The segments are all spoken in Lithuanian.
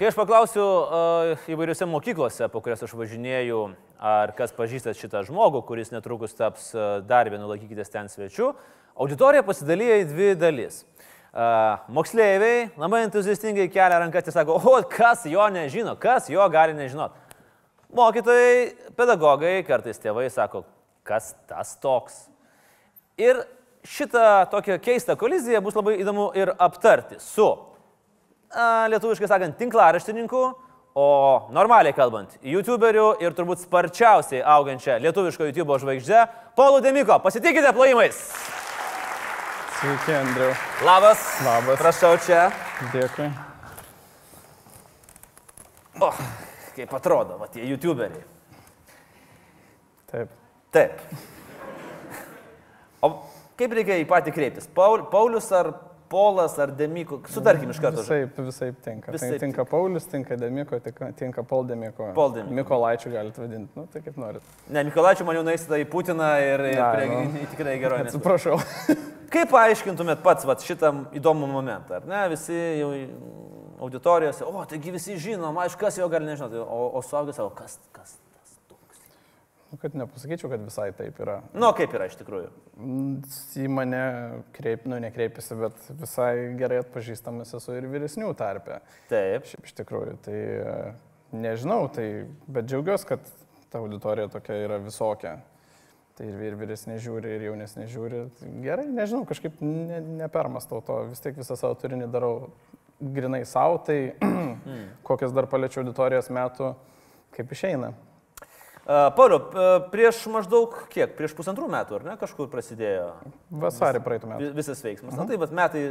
Kai aš paklausiu uh, įvairiose mokyklose, po kurias aš važinėjau, ar kas pažįstat šitą žmogų, kuris netrukus taps uh, dar vienu laikykitės ten svečiu, auditorija pasidalyja į dvi dalis. Uh, moksleiviai labai entuziastingai kelia ranką ir sako, o kas jo nežino, kas jo gali nežinot. Mokytojai, pedagogai, kartais tėvai sako, kas tas toks. Ir šitą tokią keistą koliziją bus labai įdomu ir aptarti su lietuviškai sakant, tinklaraštininkų, o normaliai kalbant, YouTuberių ir turbūt sparčiausiai augančią lietuviško YouTube žvaigždę, Paulu Demiko. Pasitikite plojimais. Sveiki, Andriu. Labas. Labas. Prašau čia. Dėkui. O, kaip atrodo, va tie YouTuberiai. Taip. Taip. O kaip reikia į patį kreiptis? Paul, Paulius ar Polas ar Demiko? Sutarkim iš karto. Visai, visai tinka. Visaip Visaip tinka Paulius, tinka Demiko, tinka, tinka Paul Demiko. Paul Demiko. Mikolaičių galite vadinti. Nu, tai kaip norit. Ne, Mikolaičiu man jau naisite į Putiną ir, ir Ne, prie, nu. tikrai gerai. Atsiprašau. Kaip paaiškintumėt pats vat, šitą įdomų momentą, ar ne? Visi jau auditorijose, o, taigi visi žinom, aišku, kas jo gali nežinoti, o, o suaugę savo, kas, kas. Nu, kad nepasakyčiau, kad visai taip yra. Nu, kaip yra iš tikrųjų. Į mane kreip, nu, nekreipiasi, bet visai gerai atpažįstamas esu ir vyresnių tarpe. Taip. Šiaip iš tikrųjų, tai e, nežinau, tai, bet džiaugiuosi, kad ta auditorija tokia yra visokia. Tai ir, ir vyresnė žiūri, ir jaunesnė žiūri. Tai Gerai, nežinau, kažkaip ne, nepermastau to, vis tiek visą savo turinį darau grinai savo, tai kokias dar paliečiau auditorijos metų, kaip išeina. Pauliu, prieš maždaug kiek, prieš pusantrų metų, ar ne, kažkur prasidėjo Vasarį praeitų metų. vi- visas veiksmas. Na tai, bet metai,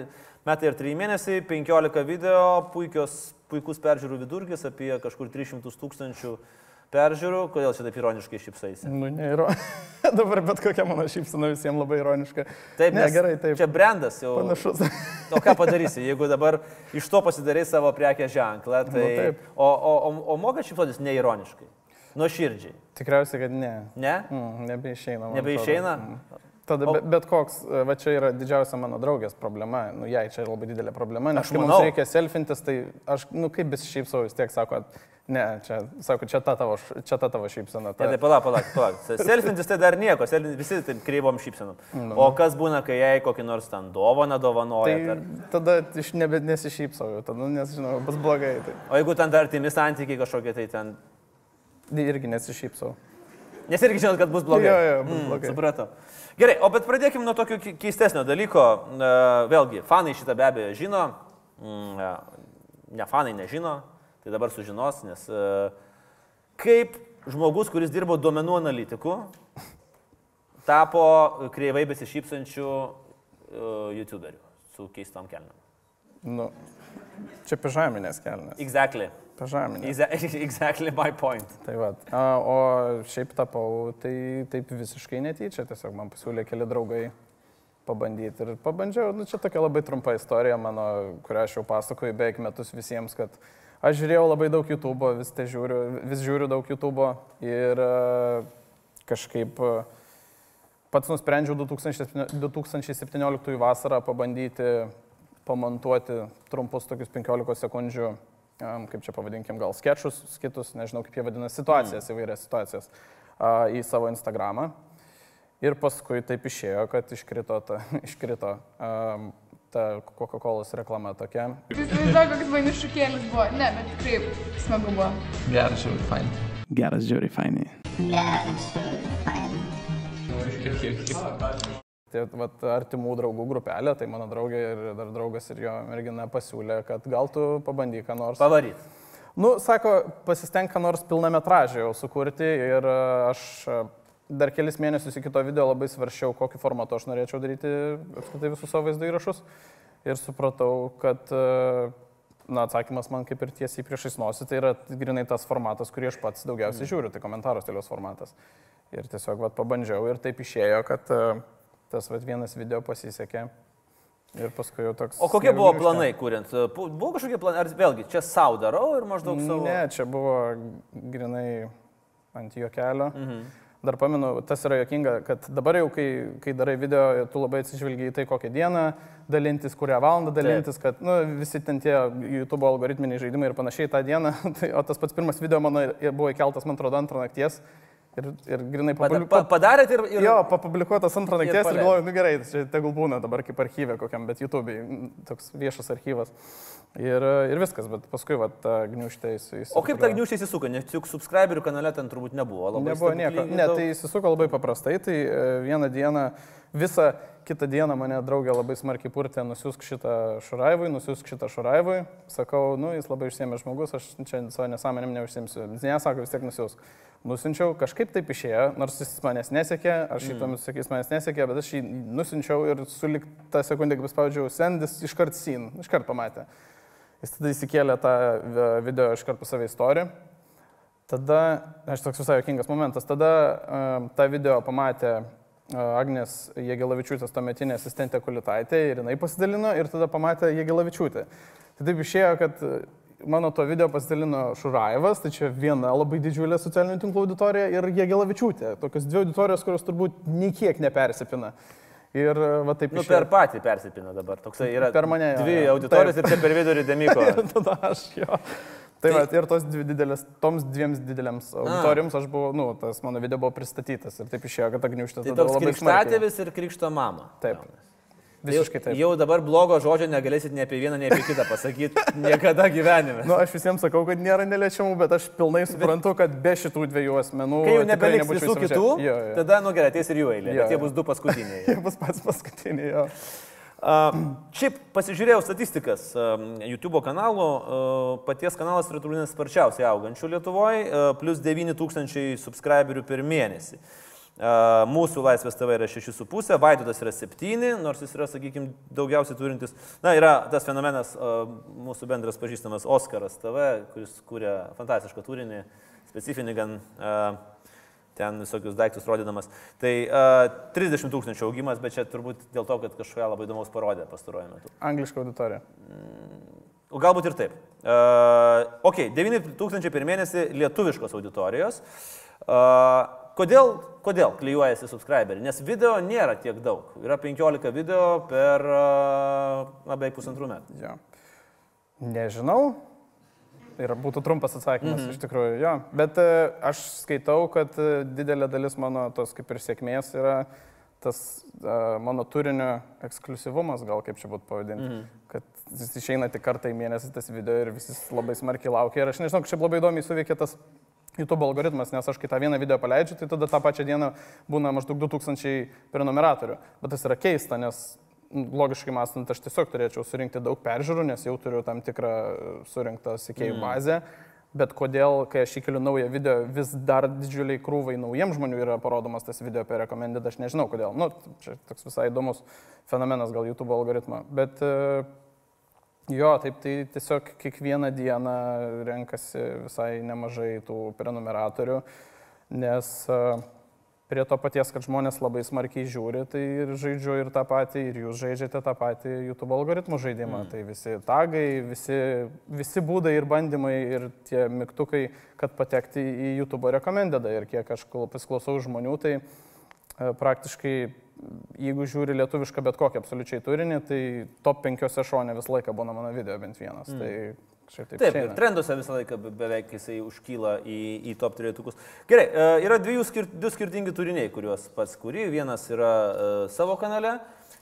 metai ir 3 mėnesiai, 15 video, puikios, puikus peržiūrų vidurkis, apie kažkur 300 tūkstančių peržiūrų. Kodėl čia taip ironiškai šipsaisi? Nu, neiro. Dabar bet kokia mano šypsena visiems labai ironiška. Taip, ne, gerai, taip. Čia brandas jau. Panašus. O ką padarysi, jeigu dabar iš to pasidarai savo prekės ženklą, tai... Nu, taip. o, o, o, o moka šipsotis neironiškai, nuoširdžiai. Tikriausiai, kad ne. Ne? Mm, nebeišeina. Nebeišeina? Mm. Tada O- bet, koks, e, va čia yra didžiausia mano draugės problema, nu jai čia labai didelė problema, nes Aš kai mums manau. reikia selfintis, tai aš, nu kaip besišypsau, vis tiek sako, ne, čia, sako, čia ta tavo, čia ta tavo šypsena. Ne, Ta, tai palauk, palauk, palauk. Selfintis tai dar nieko, visi taip kreivom šypsenom. Nu. O kas būna, kai jai kokį nors ten dovaną dovanoja? tai Ar... tada iš nebe nesišypsau, tada, nu, nes žinau, bus blogai. Tai O jeigu ten dar artimi santykiai kažkokie, tai ten... irgi nesišypsau. Nes irgi žinot, kad bus blogai. Jo, jo, bus blogai. Supratau. Gerai, o bet pradėkime nuo tokio ke- keistesnio dalyko. Vėlgi, fanai šitą be abejo žino, mm, e, ne fanai nežino, tai dabar sužinos, nes e, kaip žmogus, kuris dirbo duomenų analitiku, tapo kreivai besišypsančių e, YouTuberiu su keistom kelniam. Nu, čia pežaminės kelnes. Exactly. Pežaminės. Exa- Exactly my point. Tai va. O šiaip tapau, tai taip visiškai netyčia, tiesiog man pasiūlė keli draugai pabandyti ir pabandžiau. Nu, čia tokia labai trumpa istorija mano, kurią aš jau pasakoju beveik metus visiems, kad aš žiūrėjau labai daug YouTube, vis, tai žiūriu, vis žiūriu daug YouTube ir kažkaip pats nusprendžiau 2017 2017 vasarą pabandyti pamontuoti trumpus tokius 15 sekundžių, kaip čia pavadinkim, gal sketšus, kitus, nežinau kaip jie vadina, situacijas, mm. įvairias situacijas a, į savo Instagramą. Ir paskui taip išėjo, kad iškrito ta, iškrito, um, ta Coca-Cola reklama tokia. Tu įsivaizduoji, koks vainis šukėlis buvo. Ne, bet tikrai smagu buvo. Geras, žiauriai fainai. Geras, žiauriai fainai. Tai vat, artimų draugų grupelė, tai mano draugė ir dar draugas ir jo mergina pasiūlė, kad gal tu pabandyk ką nors. Pavaryt. Nu, sako, pasistenk ką nors pilnametražį jau sukurti ir e, aš e, dar kelis mėnesius iki to video labai svaršiau, kokį formatą aš norėčiau daryti apskritai visus savo vaizdo įrašus. Ir supratau, kad, e, na, atsakymas man kaip ir tiesiai priešais nosį, tai yra grinai tas formatas, kurį aš pats daugiausiai žiūriu, tai komentarų stiliaus formatas. Ir tiesiog vat, pabandžiau ir taip išėjo, kad e, tas vat, vienas video pasisekė. Ir paskui jau toks... O kokie buvo planai, kuriant? Pu- Buvo kažkokie planai, ar vėlgi čia savo darau ir maždaug savo... Ne, čia buvo grinai ant juokelio. Mhm. Dar pamenu, tas yra jokinga, kad dabar jau, kai, kai darai video, tu labai atsižvelgi į tai, kokią dieną dalintis, kurią valandą dalintis, Taip. kad nu, visi ten tie YouTube algoritminiai žaidimai ir panašiai tą dieną. Tai, o tas pats pirmas video mano ir- buvo įkeltas, man atrodo, antrą nakties. Ir, ir grinai Pada- papubli- pa- Padarėt ir... ir... Jo, papublikuotas Ir nakties ir, ir galvoju, nu gerai, čia tegul būna dabar kaip archyvė kokiam, bet YouTube, toks viešas archyvas. Ir, ir viskas, bet paskui, va, ta gniužtė įsisuko. O kaip ta gniužtė įsisuka, nes juk subscriberių kanale ten turbūt nebuvo. Labai Nebuvo nieko. Ne, daug. tai įsisuko labai paprastai, tai e, vieną dieną, visą kitą dieną mane draugė labai smarkiai purtė, nusiųsk šitą šuraivui, nusiųsk šitą šuraivui. Sakau, nu, jis labai išsiemė žmogus, aš čia savo nesąmonėm neužsiimsiu. Ne, sako, vis tiek nusiųsk. Nusinčiau, kažkaip taip išėjo, nors jis manęs nesiekė, aš šį Mm. sakys manęs nesiekė, bet aš jį nusinčiau ir sulik tą sekundę, kai paspaudžiau sendis, iškart sin, iškart pamatė. Jis tada įsikėlė tą e, video iškart pas save istoriją. Tada, aš toks visai jokingas momentas, tada uh, tą video pamatė uh, Agnes Jėgelavičiūtės tuometinė asistentė Kulitaitė ir jinai pasidalino ir tada pamatė Jėgelavičiūtė. Tai taip išėjo, kad mano to video pasidalino Šuraivas, tai čia viena labai didžiulė socialinių tinklų auditorija ir Jėgelavičiūtė. Tokios dvi auditorijos, kurios turbūt nei kiek nepersipina. Ir uh, va taip Nu, per patį persipina dabar. Toksai yra Per mane, jo, dvi jo. auditorijos ir čia per vidurį demiko. tada aš jo. Tai, tai va, ir tos dvi didelės, toms dviems didelėms auditorijoms aš buvau, nu, tas mano video buvo pristatytas ir taip išėjo, kad ta gniužtė Tai toks krikštatėvis ir krikšto mama. Taip. Gaunasi. Visiškai taip. Jau, jau dabar blogo žodžio negalėsit nei apie vieną, nei apie kitą pasakyti niekada gyvenime. Nu, aš visiems sakau, kad nėra neliečiamų, bet aš pilnai suprantu, kad be šitų dviejų asmenų... Kai jau nebeliks visų kitų, Jo, jo. tada, nu gerai, ateis ir jų eilė, Jo, bet jie bus du paskutiniai. Jie bus pats paskutiniai, jo. Uh, šiaip pasižiūrėjau statistikas um, YouTube kanalų, uh, paties kanalas yra turbūt sparčiausiai augančių Lietuvoje, uh, plus 9 tūkstančiai subscriberių per mėnesį. Uh, mūsų Laisvės TV yra 6,5, Vaidotas yra 7, nors jis yra, sakykime, daugiausiai turintis. Na, yra tas fenomenas, mūsų bendras pažįstamas Oskaras TV, kuris kūrė fantastišką turinį, specifinį gan ten visokius daiktus rodydamas. Tai uh, 30 tūkstančių augimas, bet čia turbūt dėl to, kad kažką labai įdomaus parodė pastaruoju metu. Angliška auditorija. O galbūt ir taip. Uh, ok, 9 tūkstančiai per mėnesį lietuviškos auditorijos. Uh, kodėl, kodėl klyjuojasi subscriberiai? Nes video nėra tiek daug. Yra 15 video per uh, beveik pusantrų metų. Jo. Nežinau. Ir būtų trumpas atsakymas, mm -hmm. iš tikrųjų, jo. Bet e, aš skaitau, kad e, didelė dalis mano tos kaip ir sėkmės yra tas e, mano turinio ekskluzivumas, gal kaip čia būtų pavadinti. Mm -hmm. Kad jis išeina tik kartą į mėnesį tas video ir visi labai smarkiai laukia. Ir aš nežinau, kažkaip labai įdomiai suveikia tas YouTube algoritmas, nes aš kai tą vieną video paleidžiu, tai tada tą pačią dieną būna maždaug 2000 prenumeratorių. Bet tas yra keista, nes m, logiškai mąstant, aš tiesiog turėčiau surinkti daug peržiūrų, nes jau turiu tam tikrą surinktą sekėjų mm. bazę. Bet kodėl, kai aš įkeliu naują video, vis dar didžiuliai krūvai naujiems žmonių yra parodomas tas video apie recommended, aš nežinau kodėl. Nu, čia toks visai įdomus fenomenas gal YouTube algoritmo. Bet e, jo, taip tai tiesiog kiekvieną dieną renkasi visai nemažai tų prenumeratorių, nes e, prie to paties, kad žmonės labai smarkiai žiūri, tai ir žaidžiu ir tą patį, ir jūs žaidžiate tą patį YouTube algoritmų žaidimą. Mm. Tai visi tagai, visi, visi būdai ir bandymai ir tie mygtukai, kad patekti į YouTube rekomendadą. Ir kiek aš pasiklausau žmonių, tai e, praktiškai, jeigu žiūri lietuvišką bet kokį absoliučiai turinį, tai top penkiose šone visą laiką būna mano video bent vienas. Mm. Tai taip. Taip, išeina. trenduose visą laiką be- beveik jisai užkyla į, į top turėtukus. Gerai, e, yra dviejų skir, du skirtingi turiniai, kuriuos pats kuri. Vienas yra e, savo kanale,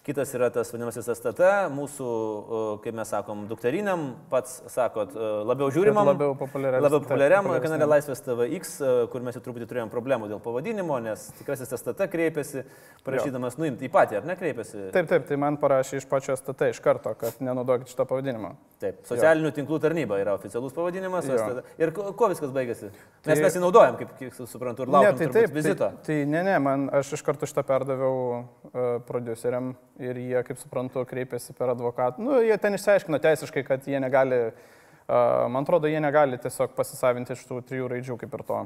kitas yra tas vadinamasis STT, mūsų, e, kaip mes sakom, dukteriniam, pats sakot, e, labiau žiūrimam. labiau populiariam- Labiau populiariam taip, kanale. Laisvės TVX, e, kur mes jau truputį turėjom problemų dėl pavadinimo, nes tikrasis STT kreipėsi, prašydamas nuimti į patį, ar ne kreipėsi? Taip, taip, tai man parašė iš pačio STT iš karto, kad nenaudokit šito pavadinimo. Taip, socialinių tinklų tarnyba yra oficialus pavadinimas. Jo. STT Ir kuo viskas baigėsi? Nes Tai- mes jį naudojam, kaip, kaip suprantu, ir laukiam tai turbūt vizito. Tai, tai ne, ne, man aš iš karto šitą perdaviau uh, produceriam ir jie, kaip suprantu, kreipėsi per advokatą. Nu, jie ten išsiaiškino teisiškai, kad jie negali, uh, man atrodo, jie negali tiesiog pasisavinti iš tų trijų raidžių kaip ir to.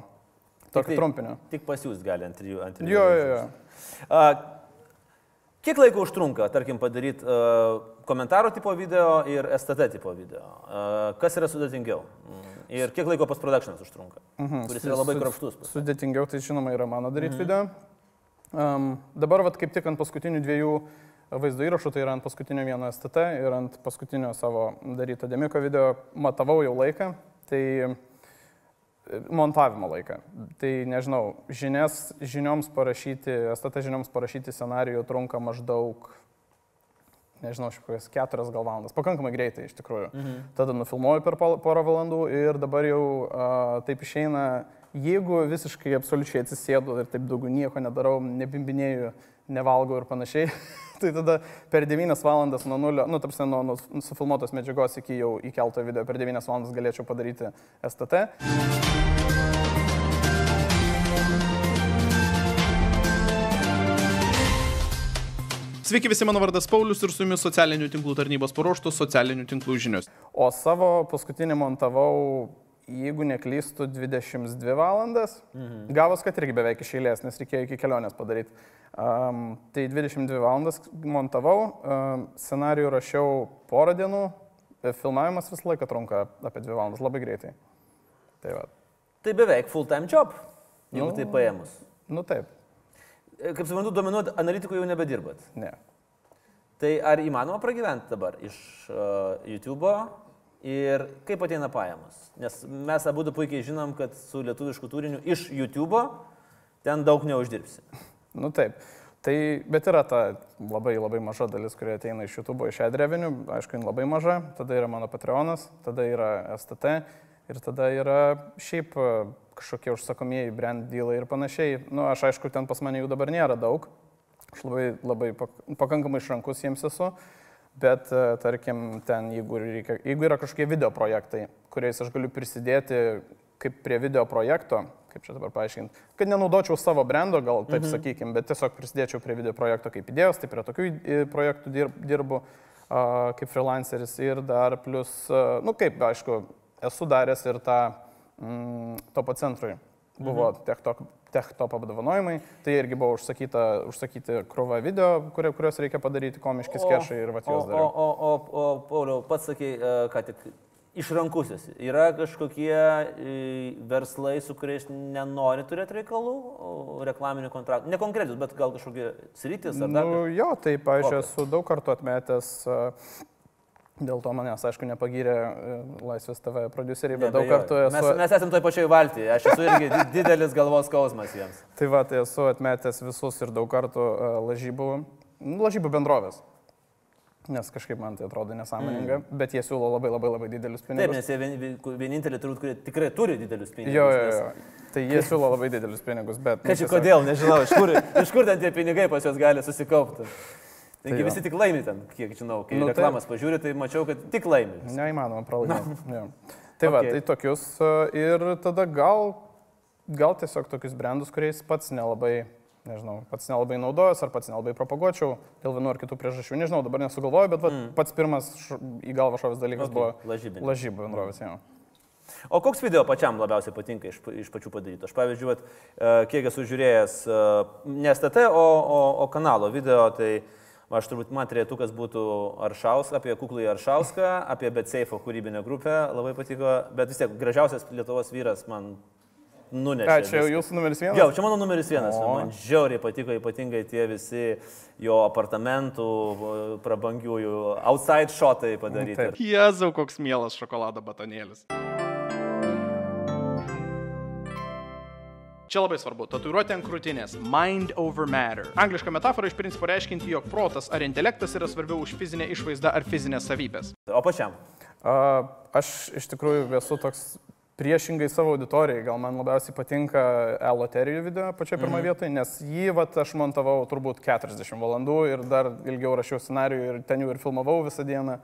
Tokio tai- trumpinio. Tik pas jūs gali ant trijų. Trijų Jo, jo, raidžių. jo. A, Kiek laiko užtrunka, tarkim, padaryti uh, komentaro tipo video ir STT tipo video? Uh, kas yra sudėtingiau? Mm, Ir kiek laiko postprodukcionas užtrunka? Mhm. Kuris yra labai kropštus. Sudėtingiau tai žinoma yra mano daryti mhm. video. Um, dabar vat, kaip tik ant paskutinių dviejų vaizdo įrašų, tai yra ant paskutinio vieno STT ir ant paskutinio savo daryto demiko video, matavau jau laiką, tai e, montavimo laiką. Tai nežinau, žinias, žinioms parašyti, STT žinioms parašyti scenarijų trunka maždaug nežinau, kokias keturias gal valandas, pakankamai greitai iš tikrųjų. Mhm. Tada nufilmuoju per porą valandų ir dabar jau uh, taip išeina, jeigu visiškai absoliučiai atsisėdu ir taip daugiau nieko nedarau, nebimbinėjau, nevalgau ir panašiai, tai tada per 9 valandas nuo nulio, nu, tarsi nuo, nuo sufilmuotos medžiagos iki jau įkelto video, per 9 valandas galėčiau padaryti STT. Sveiki visi, mano vardas Paulius ir su jumis socialinių tinklų tarnybos paruoštos socialinių tinklų žinios. O savo paskutinį montavau, jeigu neklystu, 22 valandas. Mhm. Gavos, kad irgi beveik iš eilės, nes reikėjo iki kelionės padaryti. Um, tai 22 valandas montavau, um, scenarijų rašiau porą dienų, filmavimas visą laiką trunka apie 2 valandas, labai greitai. Tai va. Tai beveik full time job, jeigu Nu. tai paėmus. Nu taip, E, Kaip suprantu, duomenų analitikų jau nebedirbat. ne. Tai ar įmanoma pragyventi dabar iš uh, YouTube'o ir kaip ateina pajamos? Nes mes abu puikiai žinom, kad su lietuvišku turiniu iš YouTube'o ten daug neuždirbsi. Nu taip. Tai, bet yra ta labai labai maža dalis, kurie ateina iš YouTube, iš adrevinių, aišku, jin labai maža, tada yra mano Patreonas, tada yra STT ir tada yra šiaip e, kažkokie užsakomieji brand dealai ir panašiai. Nu, aš aišku, ten pas mane jų dabar nėra daug, aš labai, labai pak- pakankamai išrankus jiems esu, bet e, tarkim, ten, jeigu, reikia, jeigu yra kažkokie video projektai, kuriais aš galiu prisidėti kaip prie video projekto, kaip čia dabar paaiškinti, kad nenaudočiau savo brando, gal taip mhm. sakykime, bet tiesiog prisidėčiau prie video projekto kaip idėjos, tai prie tokių projektų dirb, dirbu kaip freelanceris ir dar plus, nu kaip, aišku, esu daręs ir tą mm, topo centrui. Buvo mhm. techtop, apdovanojimai, tai irgi buvo užsakyta, užsakyti krūva video, kurie, kuriuos reikia padaryti, komiški skešai ir va o, juos o, dariau. o, o, o Pauliau, pats sakai, e, ką tik išrankusis. Yra kažkokie e, verslai, su kuriais nenori turėti reikalų, o, reklaminių kontraktų. Ne konkrečius, bet gal kažkokie sritis ar dar. Nu, jo, tai, pažiūrėjau, esu daug kartų atmetęs, a, dėl to manęs, aišku, nepagyrė e, Laisvės TV produceriai, bet daug Neabejoju. kartų esu... Mes, mes esame toj pačioj valtyje, aš esu irgi di- didelis galvos skausmas jiems. Tai va, tai esu atmetęs visus ir daug kartų uh, lažybų, nu, lažybų bendrovės. Nes kažkaip man tai atrodo nesąmoninga, mm. bet jie siūlo labai labai labai didelius Taip, pinigus. nes jie vien- vien- vieninteliai turbūt, kurie tikrai turi didelius pinigus. jo, jo, nes- jo. Tai jie siūlo labai didelius pinigus, bet... nu, čia tiesiog- kodėl, nežinau, iš kur, iš kur ten tie pinigai pas juos gali susikaupti. Taigi jo. visi tik laimi ten, kiek žinau, kai Nu, taip. reklamas pažiūrė, tai mačiau, kad tik laimi. Neįmanoma pralaimėti. Jo. Tai va, Okay. tai tokius uh, ir tada gal, gal tiesiog tokius brandus, kuriais pats nelabai, nežinau, pats nelabai naudojus ar pats nelabai propaguočiau dėl vienų ar kitų priežasčių. Nežinau, dabar nesugalvoju, bet va, mm. pats pirmas š, į galvą šovęs dalykas Okay, buvo lažybinis. lažybų bendrovės. Jo. O koks video pačiam labiausiai patinka iš, iš pačių padarytų? Aš pavyzdžiui, vat, e, kiek esu žiūrėjęs e, ne STT, o, o, o kanalo video, tai aš turbūt man trejetukas būtų Aršaus, apie kuklų Aršauską, apie Betseifo kūrybinę grupę, labai patiko, bet vis tiek gražiausias Lietuvos vyras man nunešė. Ką, čia jau jūsų numeris vienas? Jo, čia mano numeris vienas. O. Man žiauriai patiko ypatingai tie visi jo apartamentų, prabangiųjų, outside shotai padaryti. Jėzau, koks mielas šokolado batonėlis. Čia labai svarbu. Tatuiruotė ant krūtinės. Mind over matter. Angliška metafora iš principo reiškinti, jog protas ar intelektas yra svarbiau už fizinę išvaizdą ar fizinės savybės. O pačiam. A, aš iš tikrųjų esu toks priešingai savo auditorijai. Gal man labiausiai patinka e-loterijų video pačioje pirmoje mm. vietoje, nes jį vat, aš montavau turbūt 40 valandų ir dar ilgiau rašiau scenarių ir ten jau ir filmavau visą dieną.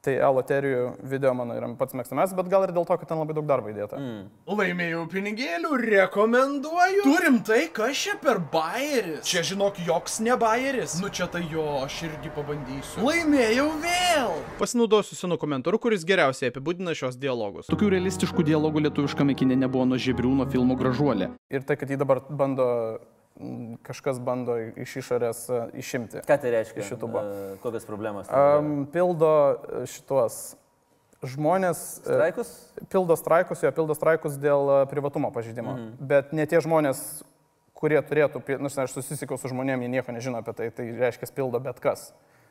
Tai e-loterijų video mano yra pats mėgstamiausias, bet gal ir dėl to, kad ten labai daug darbo įdėta. Mm. Laimėjau pinigėlių, rekomenduoju. Turim tai, kas čia per bairis. Čia žinok, joks ne bairis. Nu čia tai jo, aš irgi pabandysiu. Laimėjau vėl. Pasinaudosiu senu komentaru, kuris geriausiai apibūdina šios dialogus. Tokių realistiškų dialogų lietuviškame kine nebuvo nuo Žebriūno filmo Gražuolė. Ir tai, kad jį dabar bando kažkas bando iš išorės e, išimti. Ką tai reiškia? Iš YouTube'o. E, Kokios problemos? Um, pildo e, šitos žmonės. Straikus? Pildo straikus, jo, pildo straikus dėl privatumo pažydimo. Mhm. Bet ne tie žmonės, kurie turėtų, nors aš susisiekiau su žmonėmis, jie nieko nežino apie tai, tai reiškia pildo bet kas.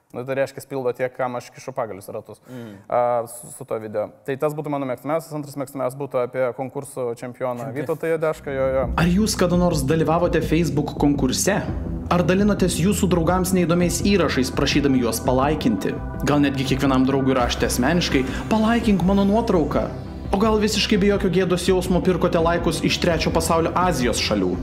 Nu, tai reiškia pildo tie, kam aš kišu pagalius ratus mm. a, su, su to video. Tai tas būtų mano mėgstamiausias, antras mėgstamiausias būtų apie konkursų čempioną Vytautą Jadešką, jo, jo. Ar jūs kada nors dalyvavote Facebook konkurse? Ar dalinotės jūsų draugams neįdomiais įrašais, prašydami juos palaikinti? Gal netgi kiekvienam draugui rašėte asmeniškai, palaikink mano nuotrauką? O gal visiškai be jokio gėdos jausmo pirkote laikus iš trečio pasaulio Azijos šalių?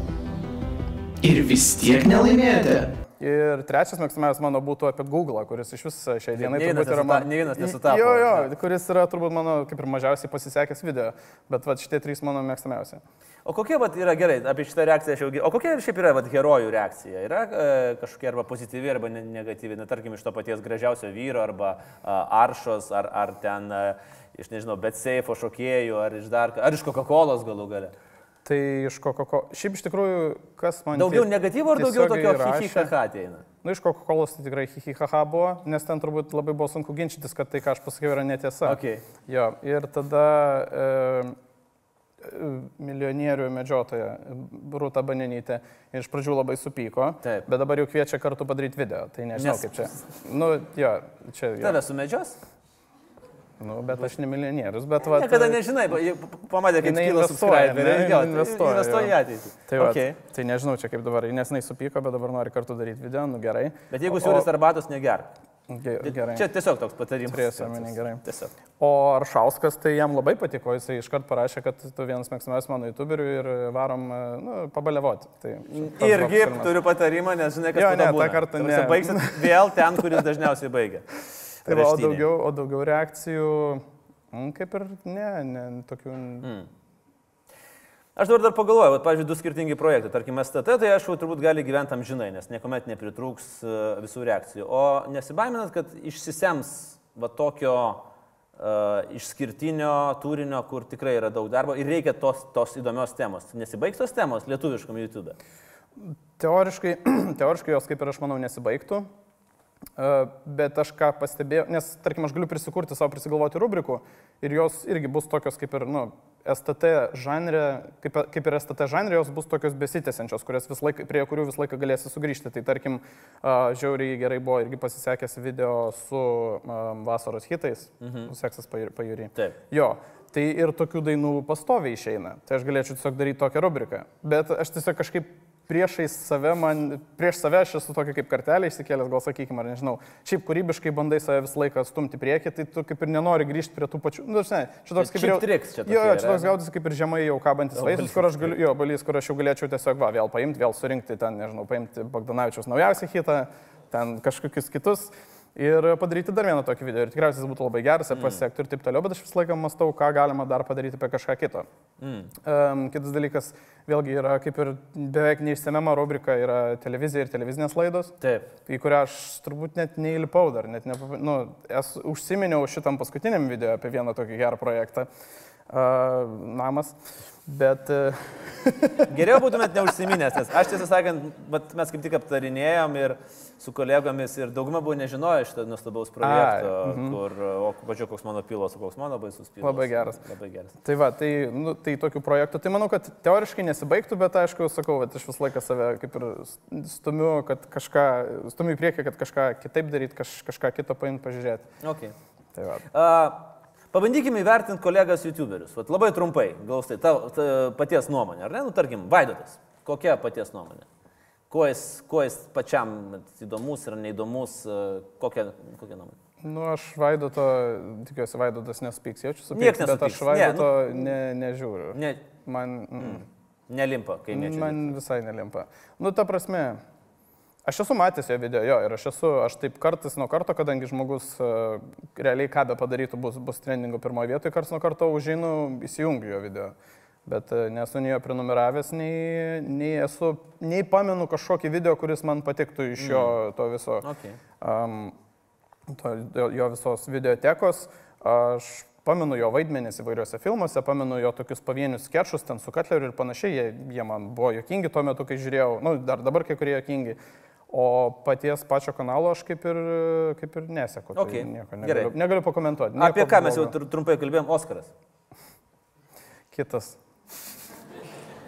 Ir vis tiek nelaimėjote. Ir trečias mėgstamiausias mano būtų apie Google, kuris iš vis šiai dienai vienas turbūt yra nesuta- man... nė vienas nesutapo, Jo, jo, ne? kuris yra turbūt mano kaip ir mažiausiai pasisekęs video, bet va šitie trys mano mėgstamiausi. O kokia vat, yra gerai, apie šitą reakciją aš jau... O kokia šiaip yra vat, herojų reakcija? Yra e, kažkokia arba pozityvi, arba ne- negatyvi, na tarkim, iš to paties gražiausio vyro, arba a, aršos, ar, ar ten a, iš, nežinau, bet seifo šokėjų, ar iš dar, ar iš Coca-Cola galų gale. Tai iš Coca-Cola. Šiaip iš tikrųjų, kas man... Daugiau negatyvo ar daugiau tokio hihihaha ateina? Nu, iš Coca-Cola tai tikrai hihihaha buvo, nes ten turbūt labai buvo sunku ginčytis, kad tai, ką aš pasakiau, yra netiesa. Okay. Jo, ir tada e, e, milijonierių medžiotoja Rūta Banenytė iš pradžių labai supyko, Taip. bet dabar jau kviečia kartu padaryti video, tai nežinau Nes- kaip čia. Nu, jo, čia... Jo. Tave sumedžios? Nu, bet aš ne milijonierius, bet va... Niekada nežinai, pamatė, kaip Jinai kyla investuoja, investuoja, investuoja į ateitį. Tai, va, okay. tai nežinau čia kaip dabar, nes jinai supyko, bet dabar nori kartu daryti video, nu gerai. Bet jeigu O- siūlys arbatos, negerk. Ge- Gerai. Čia tiesiog toks patarimas. Turėsiu omeny, gerai. Tiesiog. O Aršauskas, tai jam labai patiko, jisai iškart parašė, kad tu vienas mėgstamiausias mano YouTuberių ir varom, nu, pabalevoti. Tai Irgi turiu patarimą, nes žinai, kad Jo, ne, tą kartą ne. Baigsit vėl ten, kuris dažniausiai baigia. Tai va, o daugiau, o daugiau reakcijų, mm, kaip ir ne, ne, tokių... Mm. Aš dabar dar pagalvoju, kad, pavyzdžiui, du skirtingi projektai. Tarkim, STT, tai aišku, turbūt gali gyventi tam žinai, nes niekuomet nepritrūks e, visų reakcijų. O nesibaiminat, kad išsisems va tokio uh, išskirtinio turinio, kur tikrai yra daug darbo ir reikia tos, tos įdomios temos. Nesibaigs tos temos lietuviškam YouTube. Teoriškai, teoriškai jos kaip ir aš manau nesibaigtų, E, bet aš ką pastebėjau, nes tarkim aš galiu prisikurti savo, prisigalvoti rubrikų ir jos irgi bus tokios kaip ir, nu, STT žanrė, kaip, kaip ir STT žanrė, jos bus tokios vis laik, prie kurių visą laiką galėsi sugrįžti. Tai tarkim, a, žiauriai gerai buvo irgi pasisekęs video su a, vasaros hitais, mhm. seksas pajūry. Taip. Jo, tai ir tokių dainų pastoviai išeina. Tai aš galėčiau tiesiog daryti tokią rubriką. Bet aš tiesiog kažkaip priešais save, man, prieš save aš esu tokia kaip kartelė išsikėlęs, gal sakykime, ar nežinau. Šiaip kūrybiškai bandai save visą laiką stumti prieki, tai tu kaip ir nenori grįžti prie tų pačių. Nu, žinai, čia toks kaip ir... tricks čia Jo, tokie jo, čia toks ne? gaudasi kaip ir žemai jau kabantis vaizdas, kur aš galiu, jo, balys, kur aš jau galėčiau tiesiog, va, vėl paimti, vėl surinkti ten, nežinau, paimti Bogdanavičiaus naujausią hitą, ten kažkokius kitus. Ir padaryti dar vieną tokį video. Ir tikriausiai jis būtų labai geras ir pasiektų ir taip toliau, bet aš visą laiką mastau, ką galima dar padaryti apie kažką kito. Mm. Um, kitas dalykas, vėlgi yra kaip ir beveik neišsemiama rubrika, yra televizija ir televizinės laidos, Taip. į kurią aš turbūt net neįlipau dar, net ne, nu, esu, užsiminiau šitam paskutiniam video apie vieną tokį gerą projektą, uh, namas, bet uh, Geriau būtumėt neužsiminęs, nes aš tiesą sakant, mes kaip tik aptarinėjom ir su kolegomis ir dauguma buvo nežinojo šito nuostabaus projekto, Ai, mhm. kur, o pažiūrėjau, koks mano pilos, o koks mano baisus pilos. Labai geras. Labai geras. Tai va, tai, nu, tai tokių projektų, tai manau, kad teoriškai nesibaigtų, bet aišku, sakau, kad aš visą laiką save kaip ir stumiu, kad kažką, stumiu į priekį, kad kažką kitaip daryti, kaž, kažką kito paimti, pažiūrėti. Okay. Tai va. Uh, pabandykime įvertinti kolegas YouTuberius. Vat labai trumpai, glaustai, tavo ta, paties nuomonė, ar ne? Nu, tarkim, Vaidotas. Kokia paties nuomonė? Kuo jis, kuo jis pačiam įdomus ir neįdomus, uh, kokia, kokia nuomonė? Nu, aš Vaidoto, tikiuosi, Vaidotas nesupyks, jaučiu supyks, Nieks bet aš nesupyks. Ne, Vaidoto ne, ne, nežiūriu. Ne, Man, mm, nelimpa, kai nežinai. man visai nelimpa. Nu, ta prasme, aš esu matęs jo video, jo, ir aš esu, aš taip kartas nuo karto, kadangi žmogus uh, realiai ką be padarytų, bus, bus trendingo pirmoje vietoje, kartas nuo karto užžinu, įsijungiu jo video. Bet e, nesu nei jo prenumeravęs, nei, nei esu, nei pamenu kažkokį video, kuris man patiktų iš jo to viso Okay. um, to, jo visos videotekos. Aš pamenu jo vaidmenis įvairiuose filmuose, pamenu jo tokius pavienius sketšus ten su Katleriu ir panašiai, jie, jie man buvo jokingi tuo metu, kai žiūrėjau, nu, dar dabar kai kurie jokingi. O paties pačio kanalo aš kaip ir, kaip ir neseku. Tai Okei, nieko gerai. negaliu, negaliu pakomentuoti. Apie ką mes jau blogo. tr- trumpai kalbėjom, Oskaras. Kitas.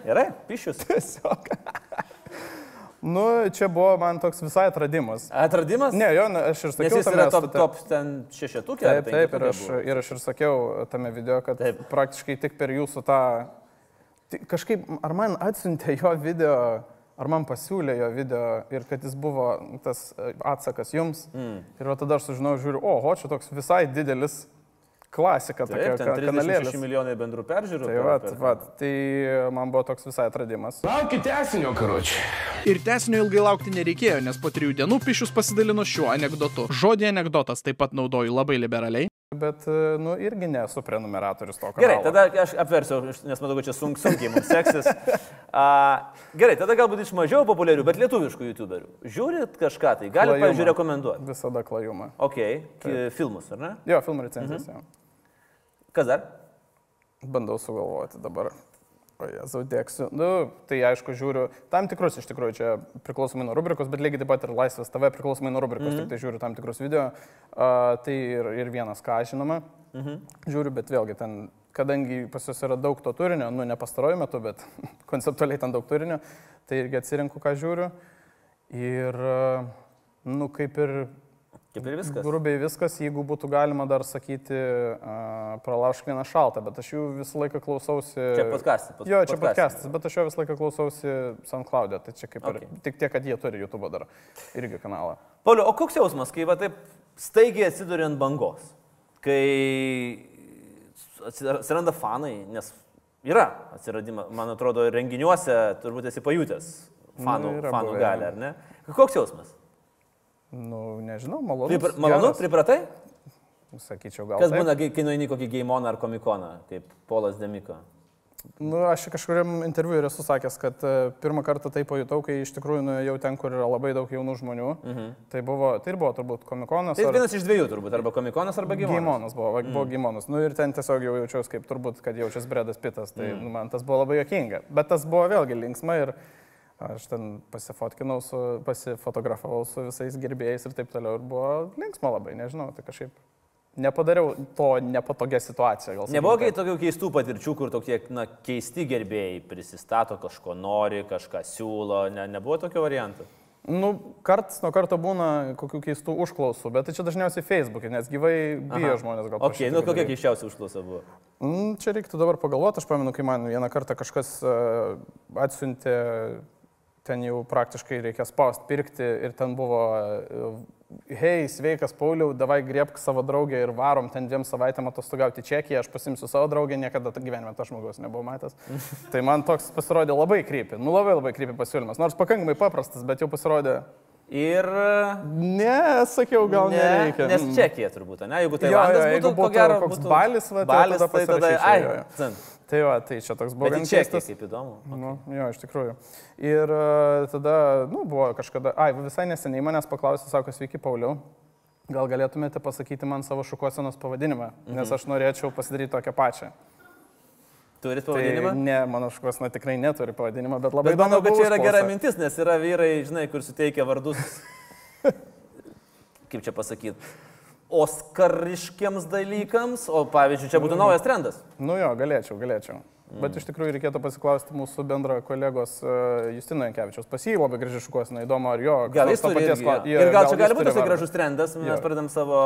Gerai, pišius. Tiesiog. nu, čia buvo man toks visai atradimas. Atradimas? Ne, jo, aš ir sakiau, tame yra top, state- top ten šešetukė. Taip, taip, ir aš, buvo? ir aš ir sakiau tame video, kad Taip. praktiškai tik per jūsų tą... tai Kažkaip, ar man atsiuntė jo video, ar man pasiūlė jo video ir kad jis buvo tas e, atsakas jums. Mm. Ir tada aš sužinojau, žiūriu, oho, čia toks visai didelis klasika, tokia Taip, ten ka- kanalėlis. 36 milijonai bendrų peržiūrų. Tai per- va, per- va, tai man buvo toks visai atradimas. Laukit tesinio, karoči. Ir tesnio ilgai laukti nereikėjo, nes po trijų dienų Pišius pasidalino šiuo anegdotu. Žodį anegdotas taip pat naudoju labai liberaliai. Bet, e, nu, irgi nesu prenumeratorius to kanalo. Gerai, tada aš apversiu, nes matau, kad čia sunk, sunkiai mums seksis. A, gerai, tada galbūt iš mažiau populiarių, bet lietuviškų YouTuberių. Žiūrit kažką tai, galite, pavyzdžiui, rekomenduoti. Visada klajumą. Ok, ki- filmus, ar ne? Jo, filmų recenzijas. Mhm. Kas dar? Bandau sugalvoti dabar. O jezu, dėksiu. Nu, tai aišku, žiūriu tam tikrus iš tikrųjų čia priklausomai nuo rubrikos, bet lygiai taip pat ir Laisvės TV priklausomai nuo rubrikos, mm -hmm. tik tai žiūriu tam tikrus video. Uh, tai ir, ir vienas ką žinoma. Mm -hmm. Žiūriu, bet vėlgi ten, kadangi pas jūs yra daug to turinio, nu ne pastaruoju metu, bet konceptualiai ten daug turinio, tai irgi atsirinku, ką žiūriu. Ir, uh, nu, kaip ir Kaip ir viskas. Grubiai viskas, jeigu būtų galima dar sakyti, uh, pralaužk vieną šaltą, bet aš jų visą laiką klausausi. Čia podcastas, pod- Jo, čia podcastas. bet aš jo visą laiką klausausi SoundCloud'e, tai čia kaip ir Okay. tik tiek, kad jie turi YouTube dar irgi kanalą. Pauliu, o koks jausmas, kai va taip staigiai atsiduri ant bangos? Kai atsir- atsiranda fanai, nes yra atsiradimas, man atrodo, renginiuose turbūt esi pajutęs fanų, Nu, yra fanų galę, ar ne? Koks jausmas? Nu, nežinau, malonu. Pripra, malonu, pripratai? Sakyčiau, gal. Kas taip. būna, kai nueini kokį Gaimoną ar komikoną, kaip Polas Demiko? Nu, aš kažkuriam interviu ir esu sakęs, kad e, pirmą kartą tai pajutau, kai iš tikrųjų nuėjau ten, kur yra labai daug jaunų žmonių. Mhm. Tai, buvo, tai ir buvo turbūt komikonas. Tai ar- vienas iš dviejų turbūt, arba komikonas, arba Gaimonas. Gimonas buvo, va, buvo Gimonas. Nu ir ten tiesiog jau jaučiausi kaip turbūt, kad jaučiasi Bredas Pitas. Tai mm. nu, man tas buvo labai jokinga. Bet tas buvo vėlgi linksma ir aš ten pasifotkinau, su, pasifotografavau su visais gerbėjais ir taip toliau. Ir buvo linksma labai, nežinau, tai kažkaip nepadariau to nepatogią situaciją. Nebuvo kai tokių keistų patirčių, kur tokie, na, keisti gerbėjai prisistato, kažko nori, kažką siūlo, ne, nebuvo tokio variantų. Nu, karts nuo karto būna kokių keistų užklausų, bet tai čia dažniausiai Facebook'e, nes gyvai bijo Aha. žmonės gal. Ok, prašyti nu kokia keiščiausia užklausa buvo? Mm, Čia reiktų dabar pagalvoti, aš pamenu, kai man vieną kartą kažkas uh, atsiuntė, ten jau praktiškai reikia spaust pirkti ir ten buvo, uh, hei, sveikas Pauliau, davai griebk savo draugę ir varom ten dviem savaitėm atostogauti Čekiją, aš pasimsiu savo draugę, niekada gyvenime to žmogaus nebuvau matęs. tai man toks pasirodė labai krypi, nu labai labai krypi pasiūlymas, nors pakankamai paprastas, bet jau pasirodė, Ir... ne, sakiau, gal ne, nereikia. Nes Mm. Čekija turbūt, ne? Jeigu tai Jo, jo, būtų, jeigu ko būtų gero, koks būtų Balis, va, tai balis, tada tai tada, pasirašyčiau, ai, jo, jo. Tai tai čia toks buvo Bet Čekiją, keistas. kaip įdomu. Nu, jo, iš tikrųjų. Ir e, tada, nu, buvo kažkada, ai, visai neseniai manęs paklausė, sako, sveiki, Pauliau, gal galėtumėte pasakyti man savo šukuosenos pavadinimą, mhm. nes aš norėčiau pasidaryti tokią pačią. Turit Tai pavadinimą? ne, mano šukuosena tikrai neturi pavadinimą, bet labai Bet manau, kad čia yra gera mintis, nes yra vyrai, žinai, kur suteikia vardus, kaip čia pasakyti, oskariškiams dalykams, o pavyzdžiui, čia būtų naujas trendas. Nu jo, galėčiau, galėčiau. Mm. Bet iš tikrųjų reikėtų pasiklausti mūsų bendro kolegos uh, Justino Jankievičiaus. Pas jį labai graži šukuosena, įdomu, ar jo. Gal jis to paties irgi, kla- jo. jo, Ir gal čia jis gali būti toksai gražus trendas, mes Jo. pradedam savo,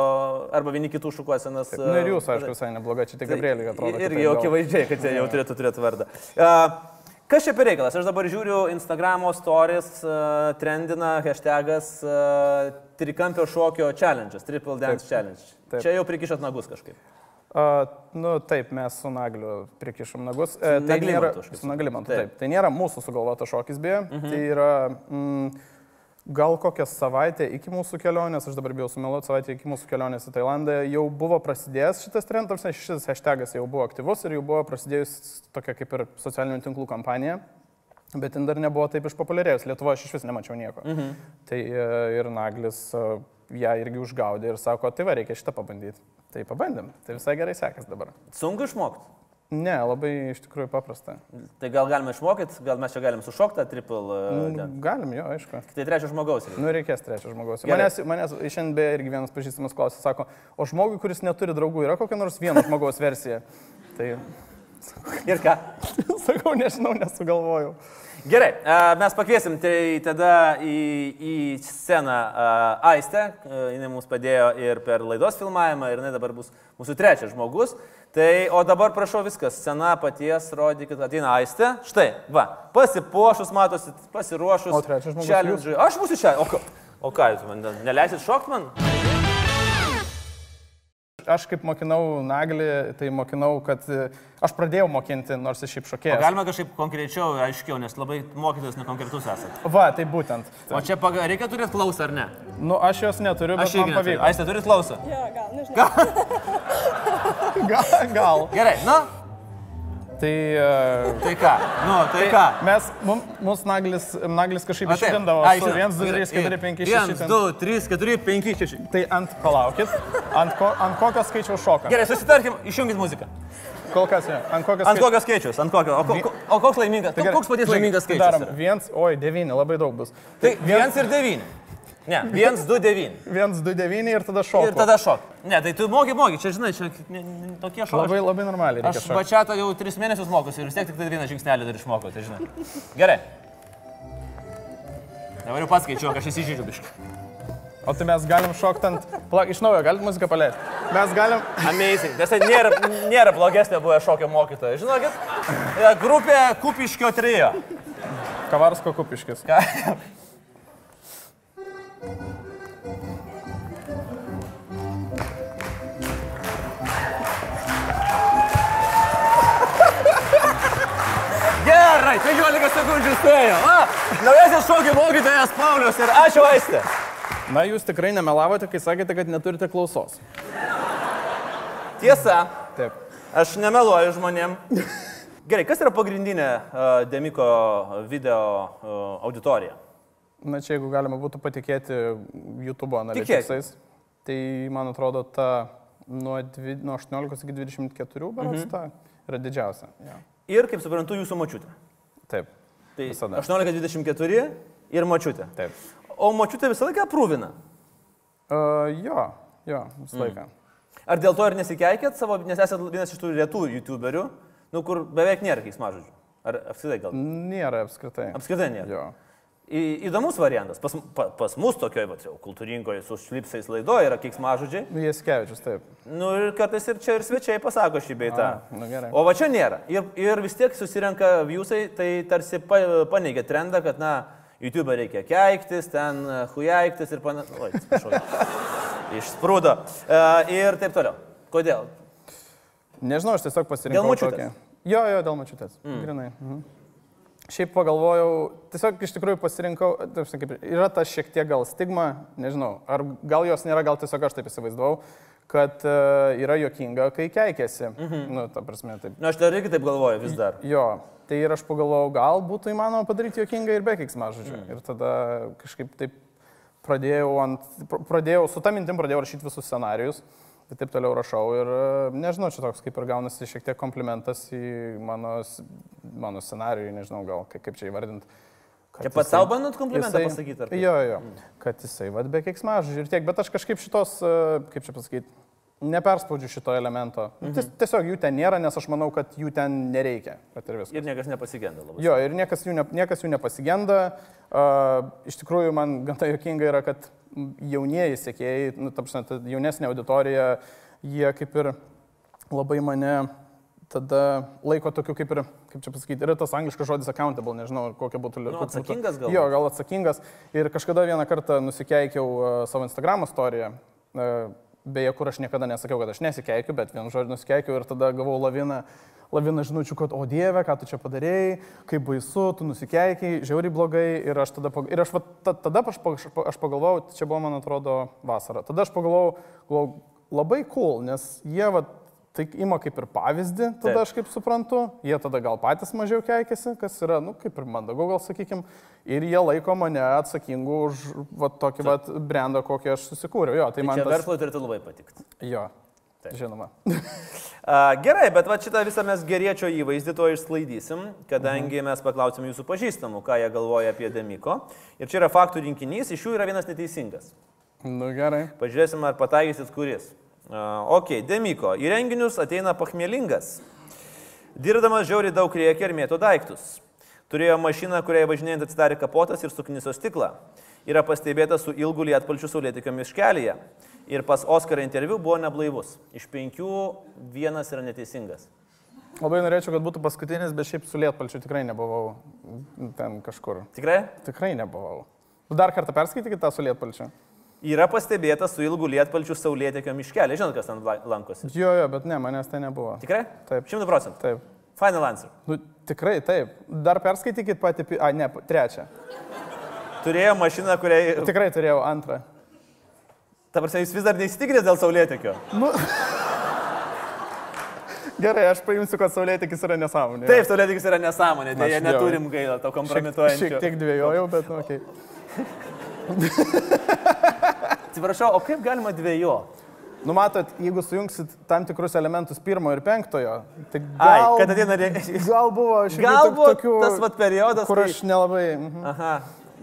arba vieni kitų šukuosenas. Nu ir jūs, aišku, visai neblogai, čia tik Gabrieliui atrodo. Tai Irgi kitaip jau gal. akivaizdžiai, kad jie jau turėtų turėti vardą. Uh, Kas čia per reikalas? Aš dabar žiūriu Instagramo stories, uh, trendina hashtagas uh, trikampio šokio challenge'as, triple dance Taip. challenge. Taip. Čia jau prikišot nagus kažkaip. Uh, nu taip, mes su Nagliu prikišom nagus. E, tai nėra, su Naglimantu, suprantu. taip. Tai nėra mūsų sugalvotas šokis, beje. Mhm. Tai yra mm, gal kokią savaitę iki mūsų kelionės, aš dabar bijau sumeluoti, savaitę iki mūsų kelionės į Tailandą jau buvo prasidėjęs šitas trendas, šis hashtagas jau buvo aktyvus ir jau buvo prasidėjus tokia kaip ir socialinių tinklų kampanija. Bet jin dar nebuvo taip išpopuliarėjus. Lietuvoje aš iš vis nemačiau nieko. Mhm. Tai e, ir Naglis e, ją irgi užgaudė ir sako, tai va, reikia šitą pabandyti. Tai pabandėm, tai visai gerai sekas dabar. Sunku išmokti. Ne, labai iš tikrųjų paprasta. Tai gal galime išmokyti, gal mes čia galim sušokti tą triple. Uh, Mm, Galim, jo, aišku. tai trečio žmogaus. reikia. Nu, reikės trečio žmogaus. Gerai. Manęs, manęs šiandien beje irgi vienas pažįstamas klausė, sako, o žmogui, kuris neturi draugų, yra kokia nors vieno žmogaus versija. Tai Ir ką? sakau, nežinau, nesugalvojau. Gerai, mes pakviesim tai tada į, į sceną Aistę. Jis mums padėjo ir per laidos filmavimą, ir jinai dabar bus mūsų trečias žmogus. Tai, o dabar prašau viskas, scena paties, rodykit, ateina Aistė. Štai, va, pasipuošus, matosi, pasiruošus. O trečias žmogus challenge. Aš būsiu čia. O, o ką jūs man, neleisit šokti man? Aš kaip mokinau Naglį, tai mokinau, kad e, aš pradėjau mokinti, nors aš šiaip šokėjau. galima kažkaip konkrečiau, aiškiau, nes labai mokytojas nekonkretus esate. Va, tai būtent. O čia paga, reikia turėti klausą ar ne? Nu, aš jos neturiu, bet Aš neturiu. pavyko. Aistė turit klausą? Jo, gal, nežinau. Gal. gal. Gerai, nu, Tai uh, tai ką? Nu, tai ką? mes, mum- mums Naglis, Naglis kažkaip žinau. 1, 2, 3, 4, 5, 6. 1, 2, 3, 4, 5, 6. Tai ant, palaukit, ant, ko, ant kokio skaičiaus šoka? Gerai, susitarkim, išjungit muziką. Kol kas, jo, ant kokio Ant skaičiaus. kokio skaičius? Ant kokio? O, ko, o koks laimingas? Tai gerai, koks paties laimingas skaičius? Darom, yra? viens, oi, devyni, labai daug bus. Tai 1 ir 9. Ne, 1, 2, 9. 1, 2, 9 ir tada šoka. Ir tada šok. Ne, tai tu moki, moki, čia žinai, čia tokie šokai. Labai, labai normaliai Aš šokti. bačiatą jau 3 mėnesius mokosi ir vis tiek tik tai vieną žingsnelį dar išmokau, tai žinai. Gerai. Dabar jau pats skaičiuok, aš įsižydžiu biškai. O tai mes galim šokti ant... Palauk, iš naujo, galit muziką paleisti. Mes galim... Amazing. Nes tai nėra, nėra blogesnė buvę šokio mokytoja. Žinokit, grupė Kupiškio trijo. Kavarsko kupiškis. Ką? Gerai, 15 sekundžių spėjo. A, naujasis šokio mokytojas Paulius ir ačiū Aistė. Na, jūs tikrai nemelavote, kai sakėte, kad neturite klausos. Tiesa, Taip. aš nemeluoju žmonėm. Gerai, kas yra pagrindinė uh, Demiko video uh, auditorija? Na, čia jeigu galima būtų patikėti YouTube analitiksais, tai man atrodo, ta nuo, dvi, nuo 18 iki 24 berods mhm. ta yra didžiausia. Ja. Ir, kaip suprantu, jūsų močiutė. Taip. Tai Visada. 18-24 ir močiutė. Taip. O močiutė visą laiką aprūvina. Uh, jo, jo, visą laiką. Ar dėl to ir nesikeikėt savo, nes esate vienas iš tų retų YouTuberių, nu, kur beveik nėra keiksmažodžių? Ar apskritai gal? Nėra apskritai. Apskritai nėra. Jo. Į, įdomus variantas. Pas, pa, pas mus tokioje, va, jau kultūringoje, su šlipsais laidoje yra keiksmažodžiai. Jėskevičius, taip. Nu ir kartais ir čia ir svečiai pasako šį beitą. Nu gerai. O va čia nėra. Ir, ir vis tiek susirenka viewsai, tai tarsi pa, paneigia trendą, kad, na, YouTube reikia keiktis, ten e, hujaiktis ir panašiai. Oi, atsiprašau. Išsprūdo. Uh, ir taip toliau. Kodėl? Nežinau, aš tiesiog pasirinkau. Dėl močiutės? tokią. Jo, jo, dėl mačiutės. Mm. Grinai. Mhm. Šiaip pagalvojau, tiesiog iš tikrųjų pasirinkau, taip, sakė, kaip, yra ta šiek tiek gal stigma, nežinau, ar gal jos nėra, gal tiesiog aš taip įsivaizdavau, kad uh, yra jokinga, kai keikiasi. Mhm. Nu, ta prasme, taip. Na, aš dar irgi taip galvoju vis dar. Jo, tai ir aš pagalvojau, gal būtų įmanoma padaryti jokingą ir be keiksmažodžių. Mm. Ir tada kažkaip taip pradėjau, ant, pr- pradėjau, su tą mintim pradėjau rašyti visus scenarius. Ir taip toliau rašau ir e, nežinau, čia toks kaip ir gaunasi šiek tiek komplimentas į mano, mano scenarijų, nežinau gal kaip, kaip čia įvardinti. Čia pats savo bandot komplimentą jisai- pasakyti, ar kaip? Jo, jo, kad jisai vad be keiksmažodžių ir tiek, bet aš kažkaip šitos, e, kaip čia pasakyti, neperspaudžiu šito elemento. Mhm. Ties, tiesiog jų ten nėra, nes aš manau, kad jų ten nereikia. ir. Ir niekas nepasigenda labai. Jo, ir niekas jų, ne, niekas jų nepasigenda. Uh, iš tikrųjų, man gana jokinga yra, kad jaunieji sėkėjai, nu, tapšana, ta jaunesnė auditorija, jie kaip ir labai mane tada laiko tokiu kaip ir, kaip čia pasakyti, yra tas angliškas žodis accountable, nežinau, kokia būtų Nu, koks būtų- atsakingas galbūt. Jo, gal atsakingas. Ir kažkada vieną kartą nusikeikiau uh, savo Instagram istoriją. Uh, beje, kur aš niekada nesakiau, kad aš nesikeikiu, bet vienu žodžiu nusikeikiau ir tada gavau laviną. Lavina žinučių, kad, o Dieve, ką tu čia padarėjai, kaip baisu, tu nusikeikiai, žiauriai blogai. Ir aš tada, ir aš, va, ta- tada aš, aš pagalvojau, čia buvo, man atrodo, vasara. Tada aš pagalvojau, galvojau, labai cool, nes jie, va, tai ima kaip ir pavyzdį, tada Taip. aš kaip suprantu, jie tada gal patys mažiau keikiasi, kas yra, nu, kaip ir mandagu gal sakykim, ir jie laiko mane atsakingu už va, tokį va, brandą, kokį aš susikūriau. Jo, tai man Čia tas... verslui turėtų labai patikti. Jo, žinoma. A, gerai, bet va šitą visą mes geriečio įvaizdį to išsklaidysim, kadangi mes paklausim jūsų pažįstamų, ką jie galvoja apie Demiko. Ir čia yra faktų rinkinys, iš jų yra vienas neteisingas. Nu gerai. Pažiūrėsim, ar pataikysit kuris. Ok, Demiko. Į renginius ateina pachmielingas. Dirbdamas žiauriai daug rėkia ir mėto daiktus. Turėjo mašiną, kuriai važinėjant atsidarė kapotas ir sukniso stiklą. Yra pastebėtas su ilgu lietpalčiu saulėtikio miškelėje. Ir pas Oskarą interviu buvo neblaivus. Iš penkių vienas yra neteisingas. Labai norėčiau, kad būtų paskutinis, bet šiaip su lietpalčiu tikrai nebuvau ten kažkur. Tikrai? Tikrai nebuvau. Dar kartą perskaitykite tą su lietpalčiu. Yra pastebėtas su ilgu lietpalčiu saulėtikio miškelė. Žinot, kas ten la- lankosi? Jo, jo, bet ne, manęs ten nebuvo. Tikrai? Taip. Šimtų procentų. Taip. Final answer. Nu, tikrai taip. Dar perskaitykit patį, a, ne, trečią. Turėjo mašiną, kuriai... Tikrai turėjau antrą. Ta prasme, jūs vis dar neįsitikinęs dėl saulėtekio. Gerai, aš paimsiu, kad saulėtikis yra nesąmonė. Taip, saulėtekis yra nesąmonė, dėja neturim gailą to šiek, kompromituojančio. šiek tiek dvėjojau, bet, nu, okei. Atsiprašau, o kaip galima dviejų? Nu, matot, jeigu sujungsit tam tikrus elementus pirmo ir penktojo, tai Ai, gal, kad ateina re- gal buvo šiek tiek Galbūt tokių, tas vat periodas, kur kai- aš nelabai... Mhm. Aha,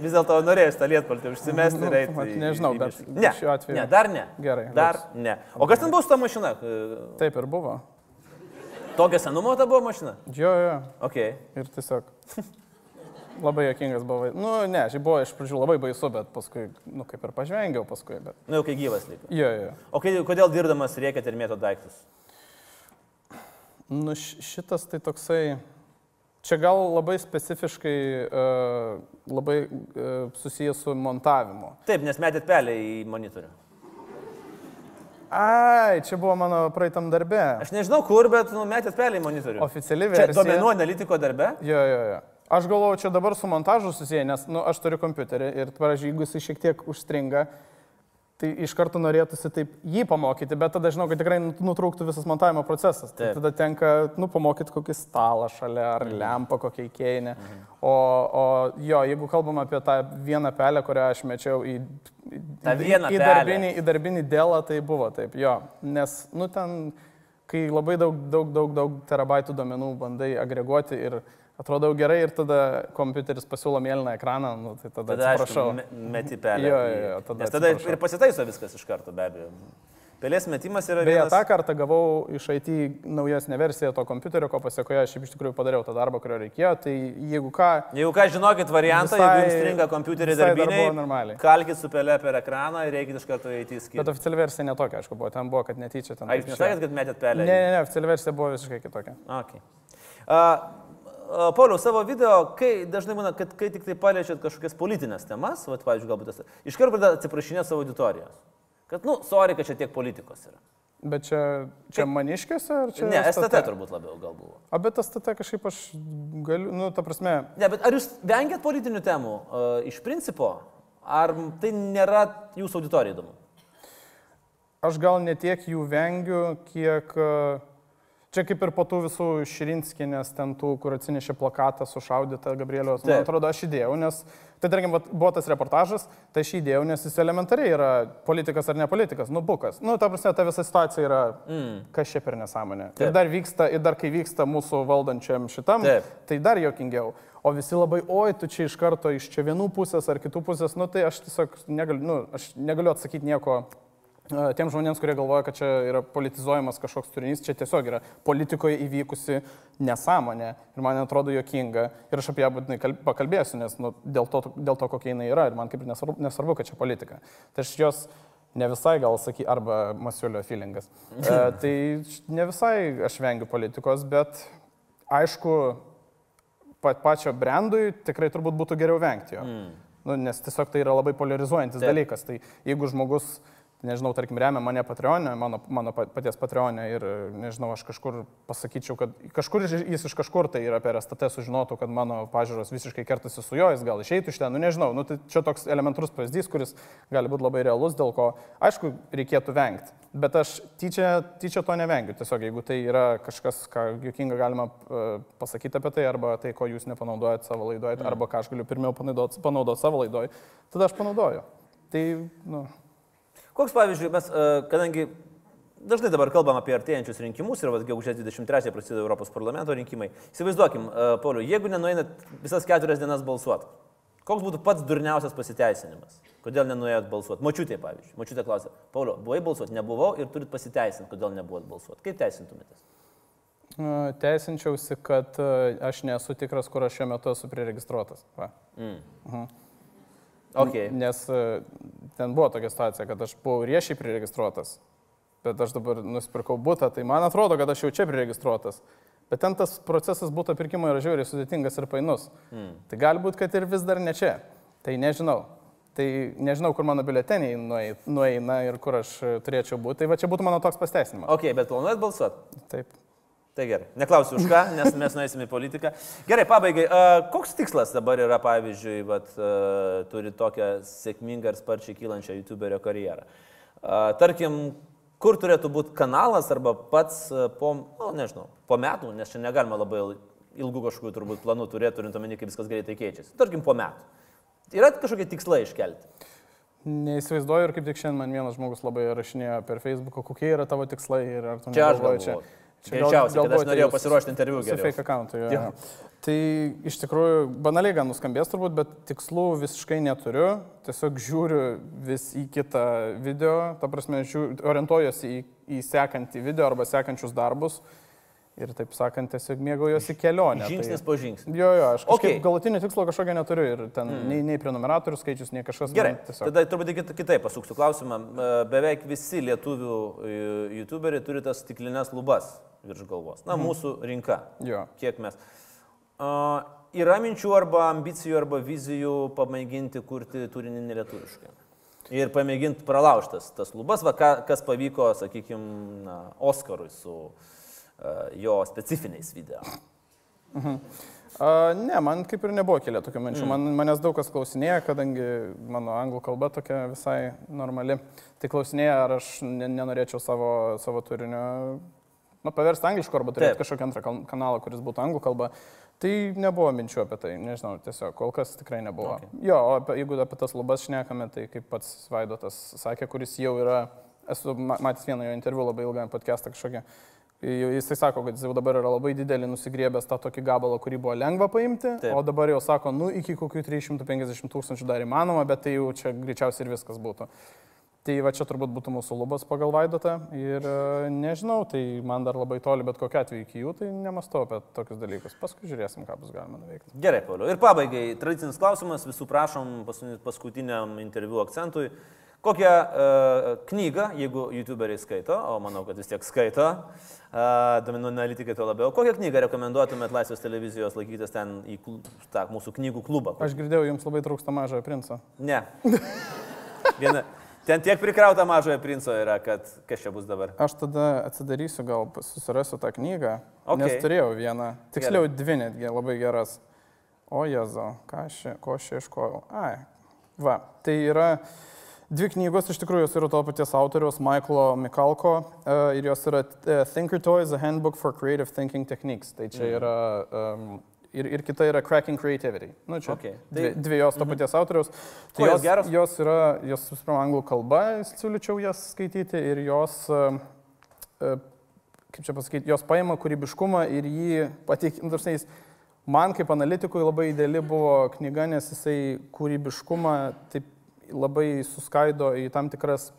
vis dėlto norėjus tą lietpaltį užsimesti Nu, ir eiti. vat į- nežinau, į bet mišką. ne, šiuo atveju- Ne, dar ne. Gerai, Dar liuks. ne. O kas ten buvo su ta mašina? Taip ir buvo. Tokia senumo ta buvo mašina? Jo, jo. Ok. Ir tiesiog labai jokingas buvo. Nu, ne, šiaip buvo iš pradžių labai baisu, bet paskui, nu, kaip ir pažvengiau paskui, bet... Nu, jau kai gyvas liko. Jo, jo. O kai, kodėl dirbdamas rėkėt ir mėto daiktus? Nu, šitas tai toksai... Čia gal labai specifiškai, uh, labai uh, susijęs su montavimu. Taip, nes metėt pelę į monitorių. Ai, čia buvo mano praeitam darbe. Aš nežinau kur, bet nu, metėt pelę į monitorių. Oficiali Čia versija. domenų analitiko darbe? Jo, jo, jo. Aš galvoju, čia dabar su montažu susiję, nes, nu, aš turiu kompiuterį ir, pavyzdžiui, jeigu jis šiek tiek užstringa, tai iš karto norėtųsi taip jį pamokyti, bet tada žinau, kad tikrai nut- nutrūktų visas montavimo procesas. Tai Taip. tada tenka, nu, pamokyti kokį stalą šalia ar lempą kokią įkeinę. Mhm. O, o jo, jeigu kalbam apie tą vieną pelę, kurią aš mečiau į, į, į, darbinį, į darbinį dėlą, tai buvo taip, jo. Nes, nu, ten, kai labai daug, daug, daug, daug terabaitų duomenų bandai agreguoti ir atrodo gerai ir tada kompiuteris pasiūlo mėlyną ekraną, nu, tai tada, Tada atsiprašau. aišku, me- meti pelę. Jo, jo, jo, tada Nes tada ir pasitaiso viskas iš karto, be abejo. Pelės metimas yra Beje, vienas... tą kartą gavau iš IT naujesnę versiją to kompiuterio, ko pasiekoje aš iš tikrųjų padariau tą darbą, kurio reikėjo. Tai jeigu ką, Jeigu ką žinokit variantą, Visai- jeigu jums stringa dar darbiniai, kalkit su pelė per ekraną ir reikit iš karto į bet skyrių. oficiali versija netokia, aišku, buvo, ten buvo, kad netyčia ten. A, jūs nesakėt, kad metėt pelę? Ne, ne, ne, oficiali versija buvo visiškai kitokia. Okay. Uh, Pauliau, savo video, kai dažnai būna, kad kai tik tai paliečiat kažkokias politinės temas, va, pavyzdžiui, galbūt tas, iš karto pradeda atsiprašinėti savo auditorijos. Kad, nu, sorry, kad čia tiek politikos yra. Bet čia, čia maniškiuose ar čia? Ne, STT turbūt labiau gal buvo. A, bet STT kažkaip aš galiu, nu, ta prasme, Ne, bet ar jūs vengiat politinių temų uh, iš principo, ar tai nėra jūsų auditorijai įdomu? aš gal ne tiek jų vengiu, kiek... e, Čia kaip ir po tų visų Širinskinės, ten tų, kur atsinešė plakatą sušaudytą Gabrieliaus, man atrodo, aš įdėjau, nes, tai tarkim, buvo tas reportažas, tai aš įdėjau, nes jis elementariai yra politikas ar ne politikas, nu bukas. Nu, ta prasme, ta visa situacija yra, mm. kas čia per nesąmonė. Taip. Ir dar vyksta, ir dar kai vyksta mūsų valdančiam šitam, Taip. tai dar jokingiau. O visi labai, oi, tu čia iš karto iš čia vienų pusės ar kitų pusės, nu tai aš tiesiog negaliu, nu, aš negaliu atsakyti nieko tiem žmonėms, kurie galvoja, kad čia yra politizuojamas kažkoks turinys, čia tiesiog yra politikoje įvykusi nesąmonė ir man atrodo jokinga ir aš apie ją būtinai kalb- pakalbėsiu, nes nu, dėl, to, dėl to, kokia jinai yra ir man kaip ir nesvarbu, nesvarbu kad čia politika. Tai aš jos ne visai gal saky, arba masiulio feelingas. E, tai ne visai aš vengiu politikos, bet aišku, pa, pačio brandui tikrai turbūt būtų geriau vengti jo. Mm. Nu, nes tiesiog tai yra labai polarizuojantis Taip. dalykas. Tai jeigu žmogus nežinau, tarkim, remia mane Patreonė, mano, mano pa- paties Patreonė ir, nežinau, aš kažkur pasakyčiau, kad kažkur jis iš kažkur tai yra per STT sužinotų, kad mano pažiūros visiškai kertasi su juo, jis gal išeitų iš ten, nu nežinau, nu, tai čia toks elementarus pavyzdys, kuris gali būti labai realus, dėl ko, aišku, reikėtų vengti. Bet aš tyčia, tyčia to nevengiu. Tiesiog, jeigu tai yra kažkas, ką juokinga galima e, pasakyti apie tai, arba tai, ko jūs nepanaudojat savo laidoje, mm. arba ką aš galiu pirmiau panaudoti panaudot savo laidoje, tada aš panaudoju. Tai, nu, Koks pavyzdžiui, mes, e, kadangi dažnai dabar kalbam apie artėjančius rinkimus ir gegužės 23 prasideda Europos parlamento rinkimai, įsivaizduokim, e, Pauliu, jeigu nenueinat visas keturias dienas balsuoti, koks būtų pats durniausias pasiteisinimas? Kodėl nenuėjot balsuoti? Močiutė, pavyzdžiui. Močiutė klausė, Pauliu, buvai balsuoti? Nebuvau ir turit pasiteisinti, kodėl nebuvot balsuoti. Kaip teisintumėtės? teisinčiausi, kad e, aš nesu tikras, kur aš šiuo metu esu priregistruotas. Va. Okay. Nes e, ten buvo tokia situacija, kad aš buvau riešiai priregistruotas, bet aš dabar nusipirkau būtą, tai man atrodo, kad aš jau čia priregistruotas. Bet ten tas procesas būtų pirkimo yra žiauriai sudėtingas ir painus. Mm. Tai gali būti, kad ir vis dar ne čia. Tai nežinau. Tai nežinau, kur mano biuleteniai nuei- nueina ir kur aš turėčiau būti. Tai va čia būtų mano toks pasteisinimas. Ok, bet planuojat balsuoti? Taip. Tai gerai. Neklausiu už ką, nes mes nueisime į politiką. Gerai, pabaigai. Koks tikslas dabar yra, pavyzdžiui, vat, turi tokią sėkmingą ir sparčiai kylančią YouTuberio karjerą? Tarkim, kur turėtų būti kanalas arba pats po, na, nežinau, po metų, nes čia negalima labai ilgų kažkokių turbūt planų turėti, turint omeny, kaip viskas greitai keičiasi. Tarkim, po metų. Yra kažkokie tikslai iškelti. Neįsivaizduoju ir kaip tik šiandien man vienas žmogus labai rašinėjo per Facebooką, kokie yra tavo tikslai ir ar tu Čia negalvoji galvoju. Greičiausiai, galvoji, tai norėjau pasiruošti interviu Su fake accountu, jo. Jo. Tai iš tikrųjų banaliai gan nuskambės turbūt, bet tikslų visiškai neturiu. Tiesiog žiūriu vis į kitą video, ta prasme, žiūriu, orientuojuosi į, į sekantį video arba sekančius darbus. Ir taip sakant, tiesiog mėgaujuosi kelionę. Žingsnis tai... po žingsnio. Jo, jo, aš Okay. galutinio tikslo kažkokio neturiu ir ten mm. nei, nei prenumeratorių skaičius, nei kažkas. Gerai, man tiesiog... tada turbūt kit- kitaip pasuksiu klausimą. Beveik visi lietuvių e, youtuberiai turi tas stiklinės lubas virš galvos. Na, mūsų rinka. Jo. Kiek mes. Uh, yra minčių arba ambicijų arba vizijų pamėginti kurti turinį nelietuviškai. Ir pamėginti pralaužtas tas lubas, va, ką, kas pavyko, sakykime, Oskarui su uh, jo specifiniais video. A, ne, man kaip ir nebuvo kilę tokių minčių. Mm. Man, manęs daug kas klausinėja, kadangi mano anglų kalba tokia visai normali. Tai klausinėja, ar aš ne, nenorėčiau savo, savo turinio nu, paversti angliškų arba turėti Taip. kažkokį antrą kanalą, kuris būtų anglų kalba. Tai nebuvo minčių apie tai, nežinau, tiesiog kol kas tikrai nebuvo. Okay. Jo, o apie, jeigu apie tas lubas šnekame, tai kaip pats Vaidotas sakė, kuris jau yra, esu ma- matęs vieną jo interviu labai ilgą podcastą kažkokią. Jisai sako, kad jis jau dabar yra labai didelį nusigriebęs tą tokį gabalą, kurį buvo lengva paimti. Taip. o dabar jau sako, nu iki kokių 350 tūkstančių dar įmanoma, bet tai jau čia greičiausiai ir viskas būtų. Tai va čia turbūt būtų mūsų lubas pagal Vaidotą ir e, nežinau, tai man dar labai toli, bet kokia atveju iki jų, tai nemastau apie tokius dalykus. Paskui žiūrėsim, ką bus galima nuveikti. Gerai, Pauliau. Ir pabaigai, tradicinis klausimas, visų prašom paskutiniam- interviu akcentui. Kokią uh, knygą, jeigu youtuberiai skaito, o manau, kad vis tiek skaito, uh, domenų analitikai to labiau, kokią knygą rekomenduotumėt Laisvės televizijos laikytis ten į tą, mūsų knygų klubą? Aš girdėjau, jums labai trūksta mažojo princo. Ne. Viena. Ten tiek prikrauta mažojo princo yra, kad kas čia bus dabar. Aš tada atsidarysiu, gal susirasiu tą knygą, Ok. okay. nes turėjau vieną, tiksliau dvi netgi labai geras. O aš, čia- ko aš ieškojau? Ai, va, tai yra dvi knygos, iš tikrųjų jos yra to paties autoriaus, Michaelo Mikalko, uh, ir jos yra uh, Thinker Toys, A Handbook for Creative Thinking Techniques. Tai čia yra, um, ir, ir kita yra Cracking Creativity. Nu, čia Ok, tai- dvi, dvi jos to paties autoriaus. Kuo jos geros? jos yra, jos pirma anglų kalba, siūlyčiau jas skaityti ir jos, uh, uh, kaip čia pasakyti, jos paima kūrybiškumą ir jį pateikia, man kaip analitikui labai ideali buvo knyga, nes jisai kūrybiškumą taip labai suskaido į tam tikras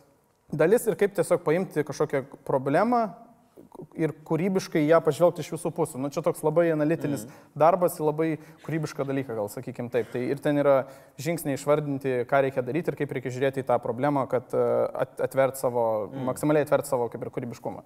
dalis ir kaip tiesiog paimti kažkokią problemą ir kūrybiškai ją pažvelgti iš visų pusių. Nu, čia toks labai analitinis mm. darbas, labai kūrybišką dalyką, gal sakykim taip. Tai ir ten yra žingsniai išvardinti, ką reikia daryti ir kaip reikia žiūrėti į tą problemą, kad e, at- atvert savo, mm. maksimaliai atvert savo kaip ir kūrybiškumą.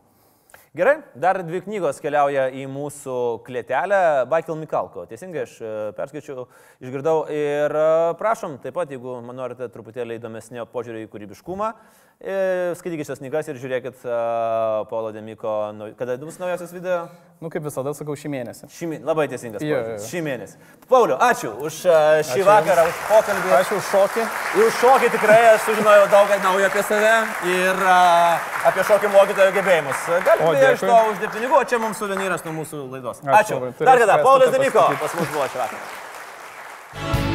Gerai, dar dvi knygos keliauja į mūsų klėtelę. Baikel Mikalko, teisingai aš e, perskaičiau, išgirdau. Ir e, prašom, taip pat, jeigu man norite truputėlį įdomesnio požiūrio į kūrybiškumą, e, skaitykite šias knygas ir žiūrėkit uh, Paulo Demiko, nau- kada bus naujasias video? Nu, kaip visada sakau, šį mėnesį. Šį mėnesį. Labai teisingas. Jo, jo, jo. Šį mėnesį. Pauliu, ačiū už uh, šį Ačiū vakarą, už pokalbį. Ačiū už šokį. Ir už šokį tikrai aš sužinojau daug naujo apie save ir uh, apie šokį mokytojo gebėjimus. Galite iš to uždirbti pinigų, o čia mums suvenyras nuo mūsų laidos. Ačiū Ačiū. Dar kada, Paulius paskaityt. pas mus buvo šį vakarą.